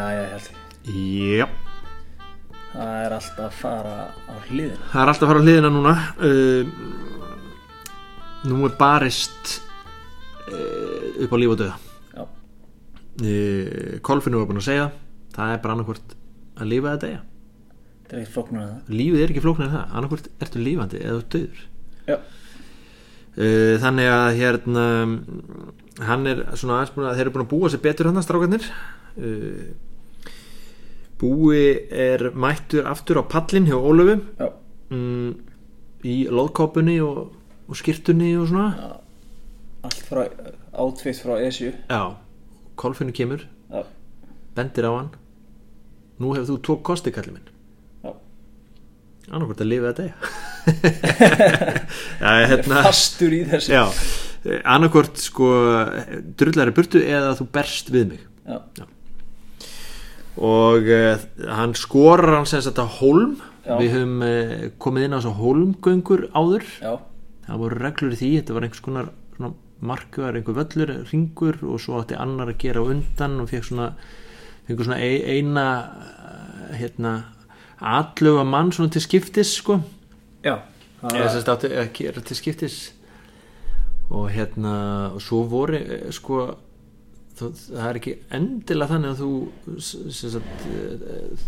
Já, já, ég held. Já, Það er alltaf að fara á hliðina. Það er alltaf að fara á hliðina núna. Uh, Nú er barist uh, upp á líf og döða Já, uh, Kolfinu var búin að segja það er bara annarkvort að lifa eða deyja. Þetta er ekkert flóknar það. Lífið er ekki flóknar en það, annarkvort ertu lífandi eða þú döður Já, uh, þannig að hérna hann er svona aðeins búin að þeir eru búin að búa sér betur hann að strákarnir. Uh, búi er mættur aftur á pallin hjá Ólöfu. Já, um, í loðkópunni og, og skirtunni og svona. Já. Allt frá, átfitt frá ESU já, Kolfinu kemur. Já, bendir á hann. Nú hefur þú tvo kosti kallið minn. Já. Annarkvort að lifa deyja. Já, hérna Fastur í þessu. Já, annarkvort sko drullari burtu eða þú berst við mig. Já, og uh, hann skorar hann sem sagt á Holm Já. við höfum uh, komið inn á svo Holmgöngur áður. Já, það voru reglur í því, þetta var einhvers konar markaðar, einhver völlur, ringur og svo átti annar að gera undan og fekk svona, fengur svona ein, eina eh, hérna atluga mann svona til skiptis sko. Já. Eða átti að gera til skiptis. Og hérna og svo voru sko það, er ekki endilega þannig að þú sagt eh,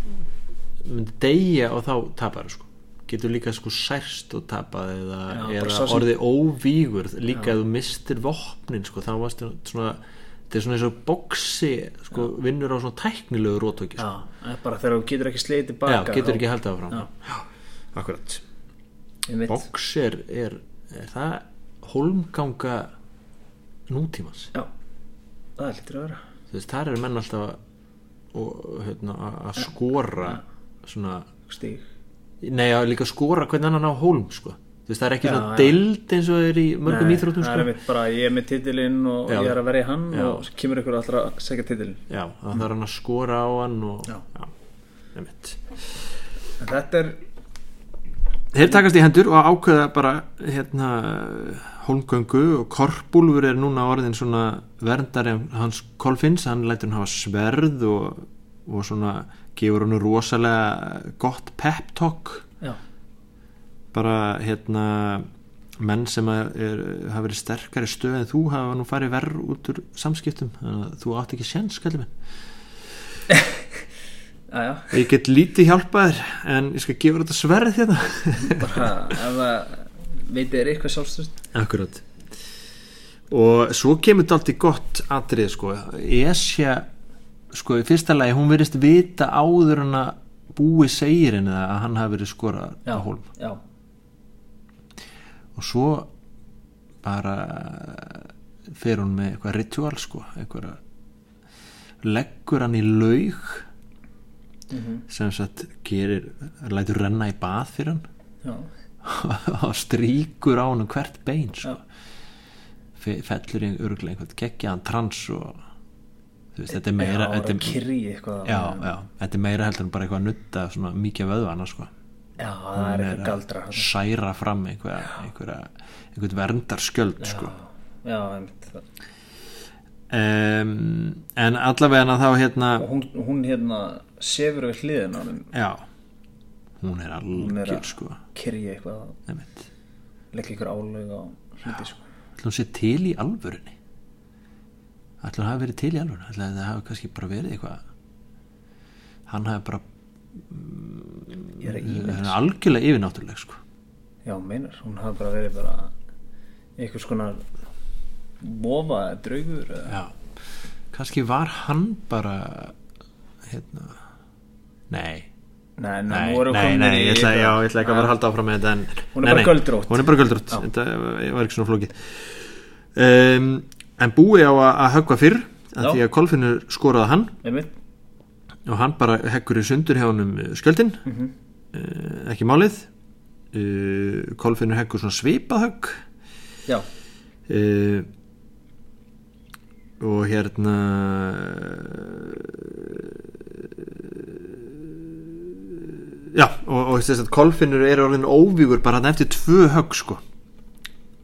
myndi deyja og þá tapar sko. Getur líka sko særst og tapað eða, Já, eða sá sem- orðið óvígur. Líka að þú mistir vopnin sko þá varstu svona þetta er svona eins og boksi sko vinnur á svona tæknilegu rótöki sko. Já, bara þegar þú getur ekki sleið já, tilbaka getur þá- ekki haldið áfram. Já. já, akkurat. Box er, er, er það holmganga nútímans? Já, það er lítur að vera þú veist, þar eru menn alltaf að, og, hérna, að að skora svona, Stíg nei að líka skora hvernig annan á holm sko. þú veist, það er ekki Já, svona já. deild eins og það er í mörgum Nei, íþróttum Það er sko. einmitt bara, ég er með titilinn og Já. ég er að verja hann Já. og svo kemur ykkur allra að segja titilinn já, það þarf hann að skora á hann og, Já. já, einmitt En þetta er, Þeir takast í hendur og ákveða bara hérna Holmgöngu og Korpúlfur er núna orðin svona verndari hans Kolfinns, hann lætur hann hafa sverð og, og svona gefur hann rosalega gott pep talk. Já, bara hérna menn sem er, hafa verið sterkari stöð en þú hafa nú farið verð út úr samskiptum. Þannig að þú átt ekki séns kallið minn já, já. Ég get lítið hjálpað þér en ég skal gefa þetta sverð hérna. Bara, ef það veitir þér eitthvað sjálfstöð Akkurat. Og svo kemur þetta alltaf gott atrið sko. Esja sko í fyrsta lagi hún verðist vita áður en að búi segir henni það að hann hafi verið skorað já, á hólm. já, og svo bara fer hún með eitthvað ritual sko. Eitthvað leggur hann í laug Mhm. sem sagt gerir lætur renna í bað fyrir hann já, og stríkur á hann hvert bein sko. Já. Fe- fellur í örglega einhvern geggjaðan trans og veist, þetta er meira já, þetta er, já, já, þetta er meira heldur en bara eitthvað að nutta mikið af vöðvana sko. já, það er að eitthvað galdra þarna. særa fram einhverja, einhverja, einhvern verndarskjöld sko. já, einmitt um, en allavega þá hérna hún, hún hérna sefur við hliðina á honum, já. Hún er algjör sko. kyrri eitthvað. Leggja ykkur álög á hluti sko. ætla hún sé til í alvörunni? Ætla hún hafi verið til í alvörunni? Ætla það hafi kannski bara verið eitthvað? Hann hafi bara er að hann er algjörlega yfirnáttúruleg sko. já, meinar, hún hafi bara verið bara einhvers konar eða draugur já. Kannski var hann bara hérna nei. Nei, nei, Nei, nei, ég ætla, ekki að vera halda áfram með þetta en, Hún er bara nei, göldrótt. Hún er bara göldrótt, Já. þetta var ekki svona flókið. Um, En búi á að, höggva fyrr að því að Kolfinnur skoraði hann. Einmitt, og hann bara heggur í sundur hjá honum skjöldin. Mhm. uh, ekki málið. Uh, Kolfinnur heggur svona svipað högg. Já, uh, og hérna já og, og þess að Kolfinnur er orðin óvígur bara eftir tvö högg sko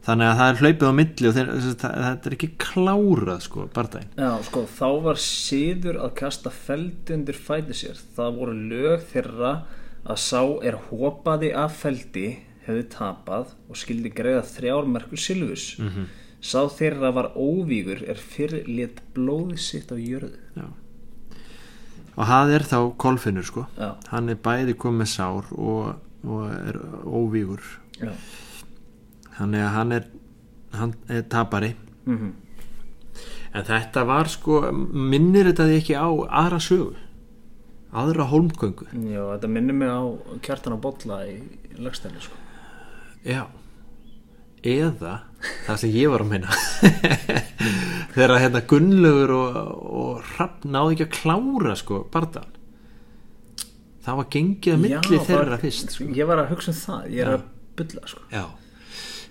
þannig að það er hlaupið á milli og þeir, þetta er ekki klárað sko, bardaginn Já, sko, þá var síður að kasta feldi undir fæti sér. Það voru lög þeirra að sá er hopaði af feldi hefði tapað og skildi greiða þrjár merkur silfus. -hmm. Sá þeirra var óvígur er fyrr lit blóði sitt á jörðu. Já. Og það er þá kolfinnur sko. Já, hann er bæði komið sár og, og er óvígur. Já. þannig að hann er, hann er tapari. Mm en þetta var sko minnir þetta því ekki á aðra sögu? Aðra hólmgöngu? Já, þetta minnir mig á kjartan á bolla í lagstæli, sko. já. Eða það sem ég var að minna þegar hérna Gunnlaugur og, og Rapp náði ekki að klára sko barðan það var gengið að milli þeirra bara- fyrst sko. Ég var að hugsa um það, ég er Já. að bylla, sko. já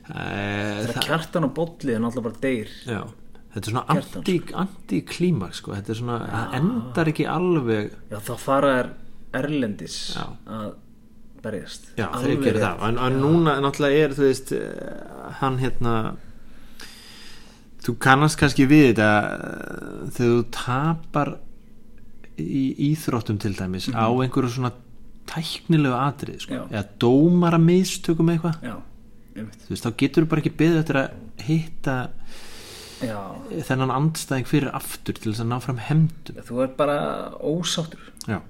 e, Þegar kjartan á bolli er náttúrulega bara deyr. já þetta er svona Kjartan, anti, anti-klímak sko. þetta er svona, það endar ekki alveg Já, þá fara er erlendis Já. að berjast. Já, þeir gerir það en, en núna náttúrulega er þú veist eh, hann hérna þú kannast kannski við þetta eh, þegar þú tapar í íþróttum til dæmis á einhverju svona tæknilegu atrið sko, Já. eða dómara mistökum eitthvað. Já, þú veist, þá getur þú bara ekki beðið eftir að hitta Já, þennan andstæðing fyrir aftur til þess að ná fram hemdum þú er bara ósáttur. Já,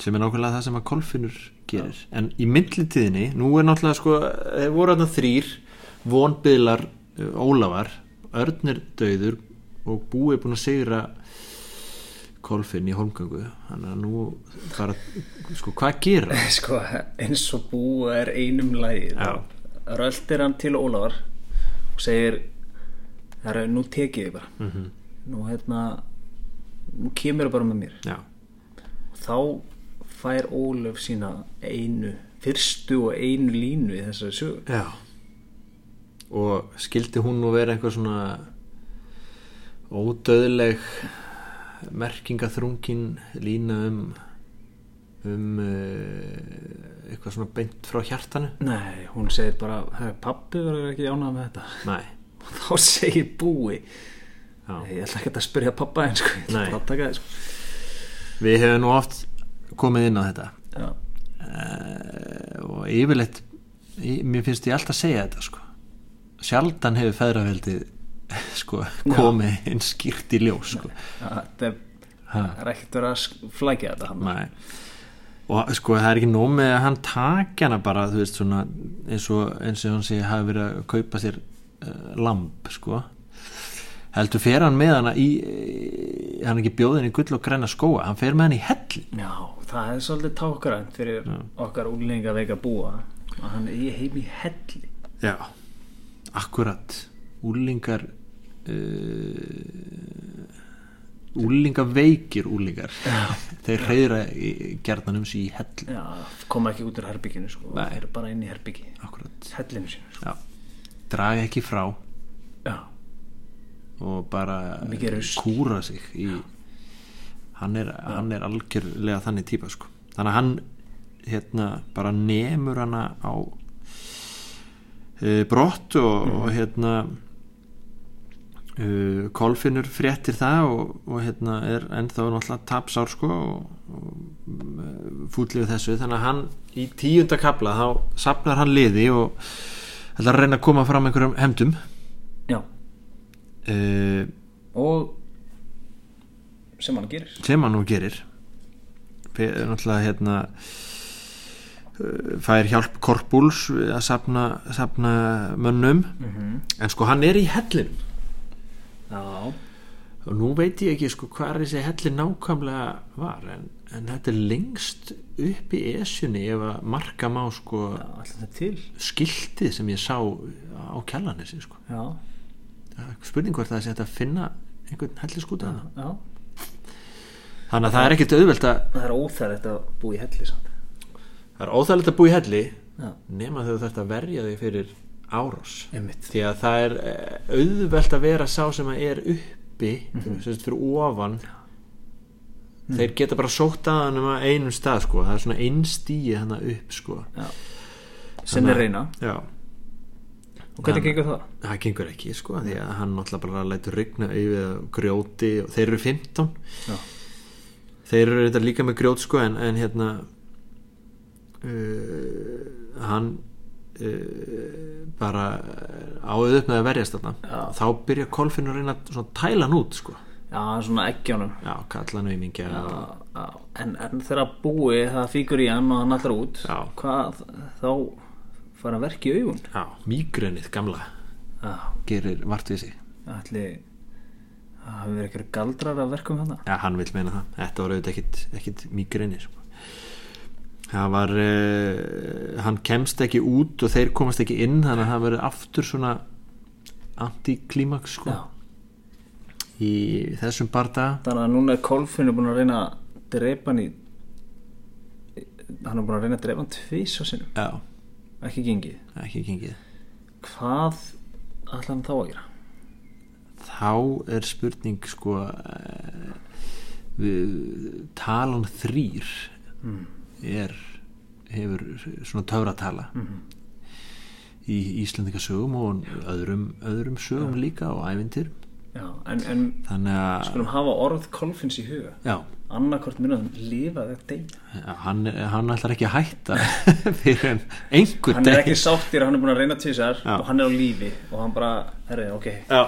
sem er nákvæmlega það sem að kolfinnur gerir. En í millitíðinni, nú er náttúrulega sko, þeir voru þarna þrýr vonbyðlar uh, Ólafar Örn er döður og Búi er búin að segra kolfinn í holmgöngu þannig að nú bara, sko, hvað gera Sko, eins og búa er einum. Já. Röldir hann til Ólafar og segir, herra, nú tekið ég bara. mm Nú, hérna, nú kemur það bara með mér. Já, Og þá fær Ólaf sína einu, fyrstu og einu línu í þessari sögu. Og skildi hún nú vera eitthvað svona ódöðleg merkingaþrungin lína um um uh, eitthvað svona beint frá hjartanu Nei, hún segir bara, "Herra, pabbi verður ekki ánað með þetta. Nei, Og þá segir búi, já ég ætla ekki að spyrja pappa einn, sko, sko. Við hefum nú oft komið inn á þetta uh, og yfirleitt mér finnst ég alltaf að segja þetta sko. Sjaldan hefur feðraveldið sko, komið inn skýrt í ljós sko. Já, þetta er, Ha. það er ekkert verið að flækja þetta hann. Nei. og sko það er ekki nóg með að hann taki hana bara veist svona eins og, eins og hann sé hafi verið að kaupa sér uh, lamp sko heldur fer hann með hana í, í hann er ekki bjóðin í gull og græna skóa hann fer með hann í helli Já, það er svolítið tákgrænt fyrir okkar úlinga veika búa að hann er heim í helli. Já, akkurat. Úlingar uh, Úlingaveikir úlingar Þeir reyðra gerðan um sig í hell. Já, koma ekki út úr herbygginu, sko. Nei. Það er bara inn í herbyggi. Hellinu sínu, sko. Draga ekki frá. Já, og bara kúra sig í hann er, hann er algjörlega þannig típa sko. þannig að hann hérna bara nemur hana á brott og, Mhm. og hérna uh, kolfinnur fréttir það og, og hérna er ennþá náttúrulega tapsár sko og, og fúllið þessu þannig að hann í tíunda kapla þá sapnar hann liði og ætlar að reyna að koma fram einhverjum hemdum já. uh, Og sem hann gerir. sem hann nú gerir náttúrulega hérna fær hjálp Korpúls að sapna, sapna mönnum Mm -hmm. en sko hann er í hellinum Já, og nú veit ég ekki sko hvað þessi hellin nákvæmlega var en, en þetta er lengst upp í esjunni ef að marka má sko skiltið sem ég sá á kjallanessi sko. Já, spurning hvort það sé að finna einhvern helliskúta já, þarna. já. þannig að það er ekkert auðvelt að Það er óþægilegt að búa í helli samt. Það er óþægilegt að búa í helli Já, nema þegar að verja þig fyrir einmitt. því að það er eh, auðvelt að vera sá sem að er uppi sem sagt fyrir ofan. Þeir geta bara sótt að hann um að einum stað sko, það er svona einstíi hann upp sko. Sem er reyna. já, og hvernig gengur það? það gengur ekki sko því að hann náttúrulega bara lætur rigna yfir grjóti og þeir eru 15 Já, þeir eru þetta líka með grjót sko en, en hérna uh, hann uh, bara áður upp með að verjast þarna. Þá byrja kolfinn að reyna að tæla hann út sko. Já svona ekkjónum já, kalla hann auðmingja. En, en þegar búi það fíkur í hann og hann allar út hvað þá fara að verki í augun? Já, mígrennið gamla já, gerir vart við sig. Ætli það hafi verið eitthvað galdrar að verkum þarna? Já, hann vil meina það. Þetta var auðvitað ekkit, ekkit mýgrinni sko. Var uh, hann kemst ekki út og þeir komast ekki inn þannig að það verið aftur svona anti-klímaks sko. í þessum bardaga. Þannig að núna er Kolfinn búin að reyna að drepa hann í hann er búin að reyna að drepa hann tvís á sinnum, Já, ekki gengið. Ekki gengið. Hvað ætla hann þá að gera? Þá er spurning sko uh, við, talan þrýr Mm. Er hefur svona töfratala Mhm. í Íslandingasögum og öðrum, öðrum sögum líka og ævindir Já, en, en skulum hafa orð Kolfinns í huga. Já, annarkort hann lifa þetta já, hann, hann ætlar ekki að hætta fyrir en einhver hann er ekki sáttir hann er búin að reyna tvisar Já. og hann er á lífi og hann bara, herri, ok. Já.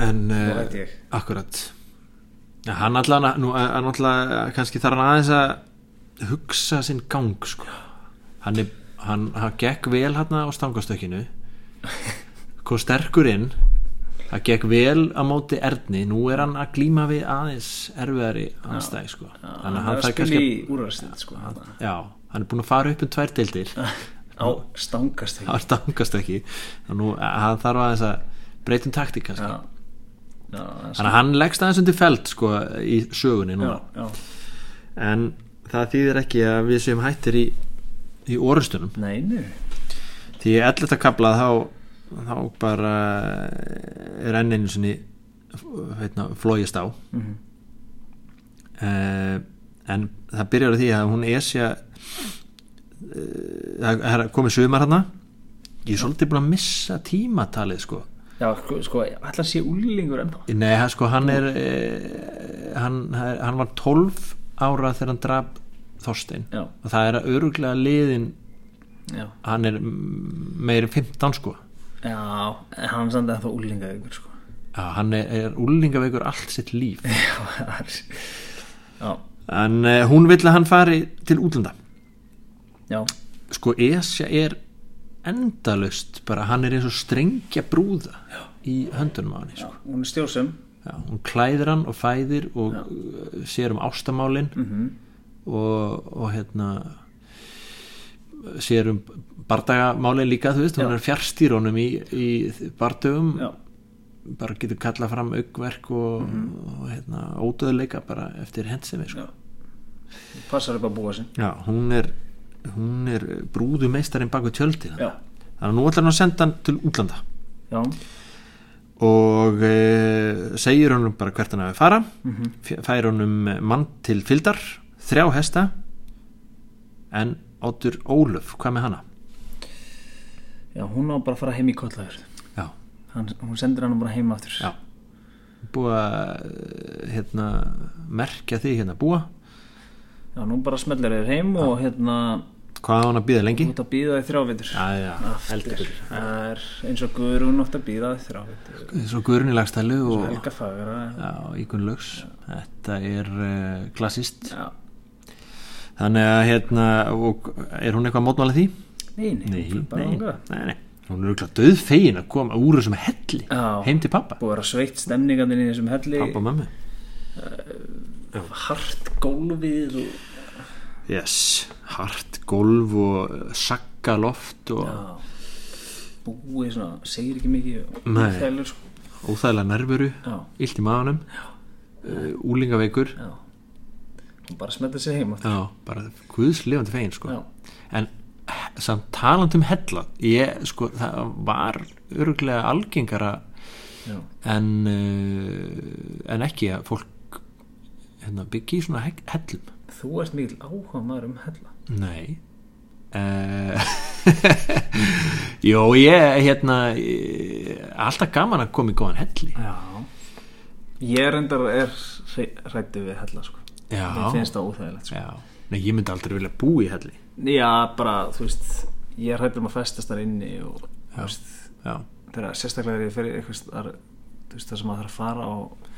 en uh, akkurat. Já, nú, hann ætlar kannski þarf hann aðeins að hugsa sinn gang sko. hann er hann, hann gekk vel hann á stangastökkinu kom sterkur inn. Það gekk vel á móti Erni. Nú er hann að glíma við aðeins erfiðari anstæði sko. Já, þannig hann að er hann að spila í úrvarstið sko, já, hann er búin að fara upp um tvær deildir. Á stangast það stangast ekki og nú hann þarf aðeins að breytum taktík kannski. Já, já, þannig að hann leggst aðeins undir feld sko í sögunni já, núna já. en það þýðir ekki að við séum hættir í, í orustunum nei, nei. Því ætla þetta kablað þá, þá bara er enn einu sinni heitna, flógist á. Mhm. uh, en það byrjar á því að hún esja uh, það er komið sumar hana ég er svolítið búin að missa tímatalið sko. Já, sko, sko allar sé úlingur ennþá? Nei, hann, sko, hann er eh, hann, hann var 12 ára þegar hann draf Þorstein. Já, og það er að öruglega liðin já, hann er mm, meiri 15 sko. Já hann er samt ennþá úlingaður sko. Já, hann er, er úlingaveikur allt sitt líf. Já, það er já, en uh, hún vill að hann fari til útlanda. Já, sko Esja er endalaust bara hann er eins og strengja brúða í höndunum á hann sko. hún er stjósum hún klæðir hann og fæðir og uh, sér um ástamálin mm og, og hérna sér um bardagamálin líka þú veist, hún Já. er fjárstýrónum í, í bardögum. Já, bara getur kallað fram augverk og, og hérna, ódöðleika bara eftir hendsemi sko. já. Passar upp að búa já, hún er hún er brúðumeistarinn baku tjöldi já, þannig að nú ætlar hann að senda hann til útlanda. Já, og e, segir honum bara hvert hann hafi fara mhm. F- fær honum mann til fyldar þrjá hesta en Óttur Ólöf, hvað með hana? já, hún á bara að fara heim í kollaður Já, hann, hún sendir hann bara heim aftur. Já. Búa eh, hérna, merkja því hérna búa. Já, nú bara smellir þér heim og hérna hvað á hann að býða lengi? út að býða í aftur. það er eins og Guðrún átt að býða í þrjávitur svo Guðrun í lagstælu og Helga Fagra já, Ígun Lögs þetta er uh, klassist já, þannig að hérna og, er hún eitthvað að mótmála því? nei, nei, Nei, hún nei, nei, nei. hún er auðvitað döð fegin að koma úr þessum helli Já. heim til pappa, búið að sveitt stemningandinn í þessum helli. Pappa og mömmu. Hart gólfið og yes, hart golf og sakka loft og já, búið svona, segir ekki mikið og útþælur, sko. óþægilega nervuru illt í maðanum uh, úlingaveikur já. Hún bara smellir sig heim já, bara guðs lifandi fegin sko. en eh, samt taland um hella ég, sko, það var öruglega algengara já, en uh, en ekki að fólk hérna, byggi svona he- hellum þú ert mikil áhuga maður um hella. Nei, uh, Jó, ég hérna ég, alltaf gaman að koma í góðan helli. Já. Ég reyndar er hrættu við hella sko. Mér finnst það óþægilegt sko. Nei, ég myndi aldrei vilja búa í helli. Já, bara, þú veist Ég hrættur um að festast þar inni og þú veist, Já, þegar sérstaklega er ég fyrir eitthvað þar, það sem að það er að fara og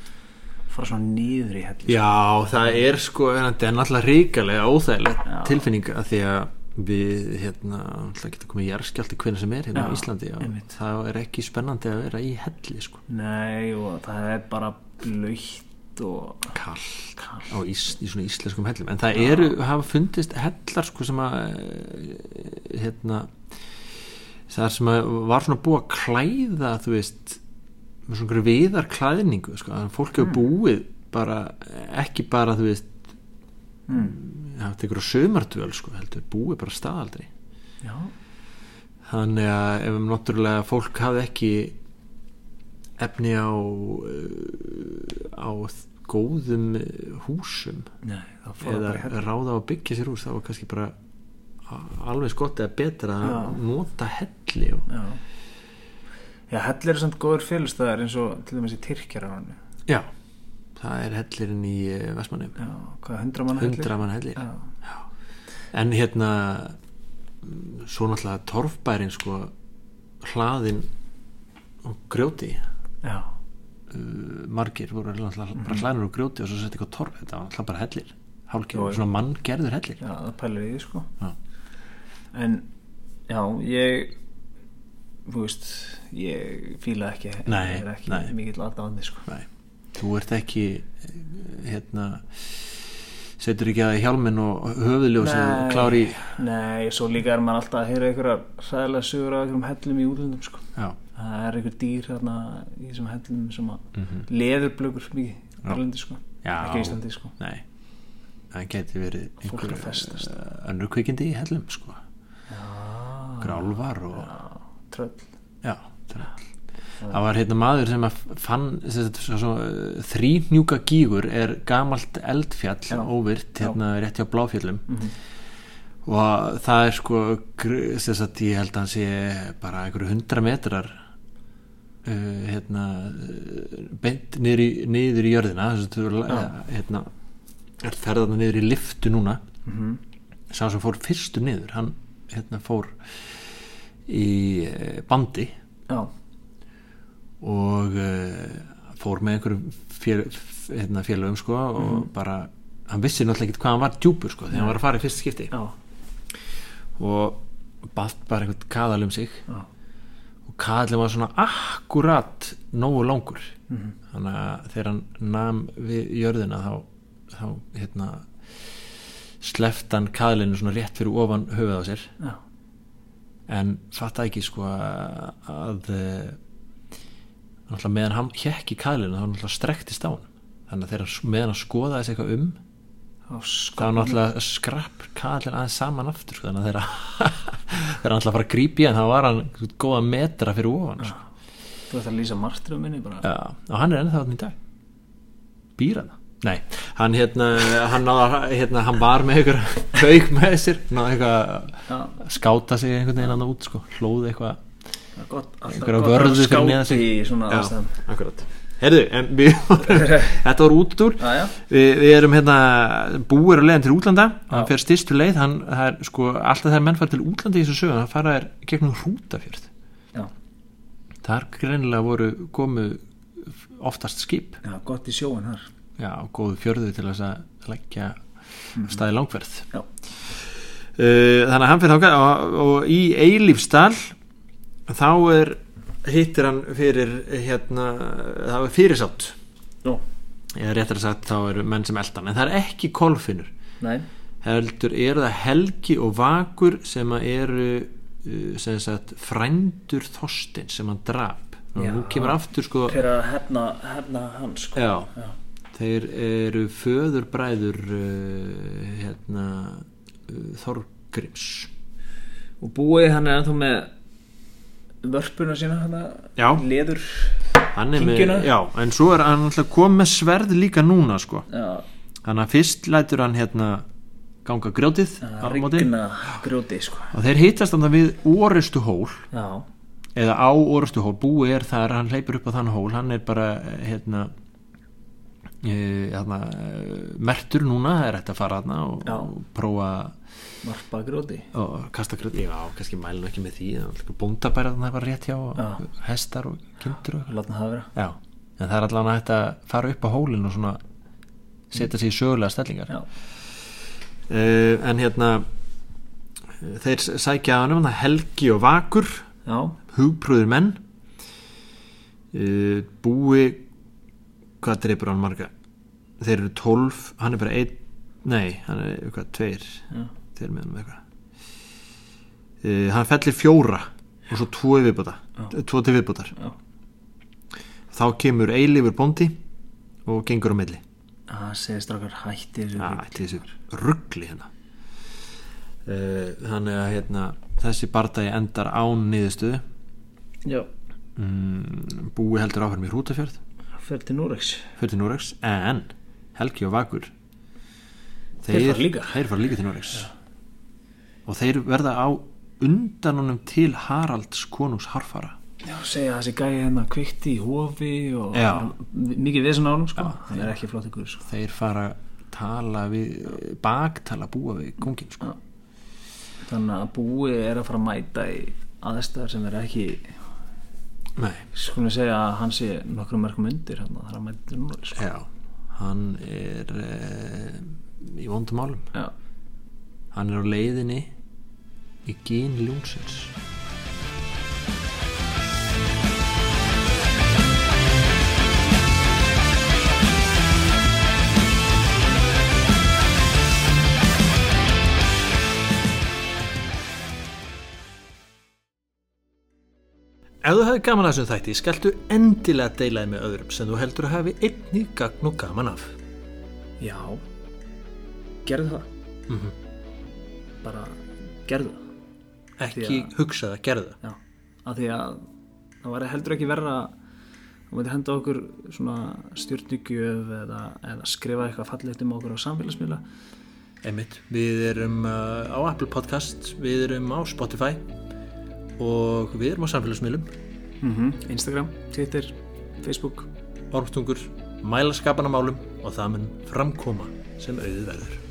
fara svona niður í helli Já það er sko þetta er náttúrulega ríkalega óþægilegt Já. tilfinning að því að við hérna, náttúrulega geta komið jærskjaldi hvernig sem er hérna Já, á Íslandi og það er ekki spennandi að vera í helli sko. Nei, og það er bara blöytt og kallt á ís, í svona íslenskum hellum. En það eru, hafa fundist hellar sko sem að eh, hérna það sem að var svona búið að klæða þú veist með svona viðar klæðningu sko, að fólk hefur búið bara, ekki bara þú veist mm. það tekur á sömardvöl sko, heldur búið bara staðaldri. Já, þannig að ef náttúrulega fólk hafði ekki efni á uh, á góðum uh, húsum nei, eða helli ráða á byggja sér hús þá var kannski bara alveg skott eða betra að nota helli og, Já Já, hellir er samt góður félustæðar eins og til dæmis í Tyrkjara já, það er hellirinn í Vestmannum Já, hvað, hundra manna hellir? hundra mann hellir Já, en hérna mm, svo náttúrulega torfbærin sko hlaðin og grjóti. Já, uh, margir voru náttúrulega bara hlaðinur og grjóti og svo sett eitthvað torf þetta var náttúrulega bara hellir. Jú, hálkjör, jú. svona manngerður hellir. Já, það pælir í því sko. Já. En, já, ég veist ég fíla ekki Nei, er ekki nei. mikill aðdáðandi sko þú ert ekki hérna setur ekki að hjálminn og höfuðljós og klári í Nei, svo líka er maður alltaf að heyra einhverjar hræðilega sögur af einhverjum hellum í útlöndum sko. það er einhver dýr þarna í þessum hellum sem að Mhm. leðurblökur mikið erlendi sko. Ekki Íslandi sko. nei það geti verið einhver eh, önnur kvikindi í hellum sko, grálvar og já, tröll já, tröll það var hérna maður sem að fann þrínjúka gígur er gamalt eldfjall Já. óvirt hérna rétt hjá bláfjöllum Mhm. og það er sko sem sagt ég held að hann sé bara einhverju hundra metrar uh, hérna beint niður í, niður í jörðina þess að Já. er hérna er ferðarna niður í liftu núna Mhm. sá sem fór fyrstur niður hann hérna fór í eh, bandi. Já, og uh, fór með einhverjum fél, hérna, félögum sko og bara hann vissi náttúrulega ekki hvað hann var djúpur sko þegar hann var að fara í fyrst skipti. Já, og batt bara einhvern kaðal um sig. Já. og kaðalinn var svona akkurat nógu langur. Mhm. þannig að þegar hann nam við jörðina þá, þá hérna sleft hann kaðalinu svona rétt fyrir ofan höfuð á sér. Já. En fatta ekki sko að, að eh, meðan hann hjekk í kaðalinu þá strektist á hann þannig að þegar meðan hann skoðaði sig eitthvað um Þá náttúrulega skrapp kaðalinn aðeins saman aftur sko, þannig að þegar hann ætla að fara að grípa í hann þá var hann góða metra fyrir ofan sko. þú ætti að lýsa martrum minni bara. Já, og hann er ennþá þannig í dag. Býr hann Nei, hann hérna, hann, náða, hérna, hann var með einhver haug með sér náða eitthvað já, að skáta sig einhvern veginn annað út sko, hlóði eitthvað. Er einhverja vörðu fyrir skáti sig. í svona Já, akkurat. Herðu, en við þetta var útúr. Já, við, erum hérna búir á leiðin til útlanda. Hann fer styrstu leið. Hann, það er, sko, alltaf þegar menn fara til útlanda í þessu sögum það fara þær gegnum hrútafjörð. Já, þar greinilega voru komu oftast skip. Já, gott í sjóin þar já, góðu fjörðu til þess að leggja staði langverð uh, þannig að hann fyrir þáka og, og í Eilífsdal þá er hittir hann fyrir hérna, það er fyrirsátt eða réttar að sagt þá eru menn sem eldan en það er ekki kolfinnur. Nei. Heldur eru það Helgi og Vakur sem eru uh, sem sagt frændur Þorstein sem hann drap. Og nú kemur aftur sko hefna, hefna hans sko. já, já, þeir eru föðurbræður uh, hérna uh, Þorgrims og búið hann er ennþá með vörpuna sína leður hann með, Kyngjuna? já, en svo er hann alltaf kom með sverð líka núna sko. Þannig að fyrst lætur hann hérna ganga grjótið grjóti sko. Og þeir hittast þannig við orustu hól já, eða á orustu hól, búi er þar hann hleypur upp á þann hól, hann er bara eh, hérna e, hérna, eh, mertur núna það er hægt að fara þarna og, og prófa varpa grjóti og kasta grjót, já, kannski mælum ekki með því bóndabæra þarna var rétt hjá og hestar og kindur og það Já, en það er allavega hægt að fara upp á hólinn og svona setja sig í sögulega stellingar. Uh, en hérna þeir sækja að hann Helgi og Vakur hugpröður menn. Uh, búi hvað dreipur hann marga? Þeir eru tólf, hann er bara einn nei, hann er eitthvað tveir. Já, þeir með hann með eitthvað. Uh, hann fellir fjóra og svo tvo viðbúta tvo til viðbútar þá kemur eilífur bóndi og gengur á milli. Það segir strákar hætti þessu þessu ruggli hérna. Uh, þannig að hérna, þessi bardagi endar án niðurstöðu. Já, mm, búi heldur áfram í Hrútafjörð fer til Núreks fyrir til Noregs en Helgi og Vakur Þeir fara líka. þeir fara líka til Noregs. Og þeir verða á undan honum til Haralds konungs harfara. Já, segja þessi gæði hérna kvikti í hofi og Já. mikið við svona ánum sko. Hann er ekki flott ykkur sko. Þeir fara tala við baktala búa við kongin sko. þannig að búi er að fara að mæta í aðstæðar sem er ekki skulum segja að hann sé nokkrum mörgum undir hann það er að mæta Núreks sko. já. Hann er uh, í vondum málum. Já, hann er á leiðinni í gín ljónsins Ef þú hefði gaman að þessum þætti, skaltu endilega deilaði með öðrum sem þú heldur að hafi einnig gagn og gaman af. já. Gerðu það. Mhm. bara gerðu það. Ekki að- hugsa það, gerðu það. Já, af því að það var heldur ekki verra þú veitir henda okkur svona stjórnugjöf eða, eða skrifa eitthvað fallegt um okkur á samfélagsmiðla. Einmitt, við erum uh, á Apple Podcast, við erum á Spotify og við erum á samfélagsmiðlum, Instagram, Twitter, Facebook. Orðtungur, mælaskapanamálum og það mun framkoma sem auðið verður.